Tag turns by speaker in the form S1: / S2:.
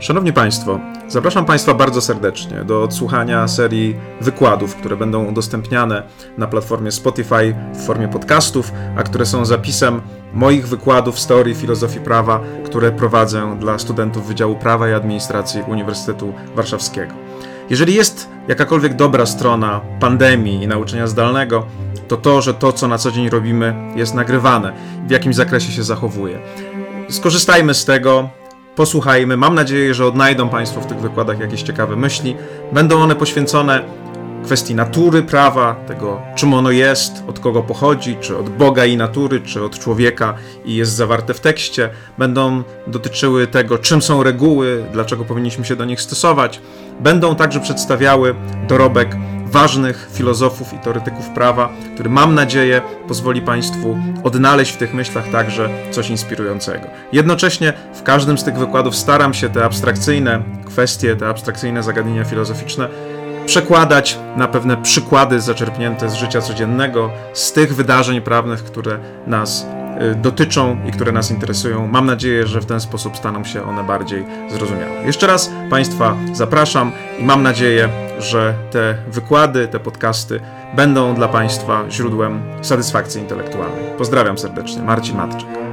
S1: Szanowni Państwo, zapraszam Państwa bardzo serdecznie do odsłuchania serii wykładów, które będą udostępniane na platformie Spotify w formie podcastów, a które są zapisem moich wykładów z teorii filozofii prawa, które prowadzę dla studentów Wydziału Prawa i Administracji Uniwersytetu Warszawskiego. Jeżeli jest jakakolwiek dobra strona pandemii i nauczania zdalnego, to to, że to, co na co dzień robimy, jest nagrywane, w jakimś zakresie się zachowuje. Skorzystajmy z tego, posłuchajmy. Mam nadzieję, że odnajdą Państwo w tych wykładach jakieś ciekawe myśli. Będą one poświęcone kwestii natury prawa, tego czym ono jest, od kogo pochodzi, czy od Boga i natury, czy od człowieka i jest zawarte w tekście. Będą dotyczyły tego, czym są reguły, dlaczego powinniśmy się do nich stosować. Będą także przedstawiały dorobek ważnych filozofów i teoretyków prawa, który mam nadzieję pozwoli Państwu odnaleźć w tych myślach także coś inspirującego. Jednocześnie w każdym z tych wykładów staram się te abstrakcyjne kwestie, te abstrakcyjne zagadnienia filozoficzne przekładać na pewne przykłady zaczerpnięte z życia codziennego, z tych wydarzeń prawnych, które nas y, dotyczą i które nas interesują. Mam nadzieję, że w ten sposób staną się one bardziej zrozumiałe. Jeszcze raz Państwa zapraszam i mam nadzieję, że te wykłady, te podcasty będą dla Państwa źródłem satysfakcji intelektualnej. Pozdrawiam serdecznie, Marcin Matczak.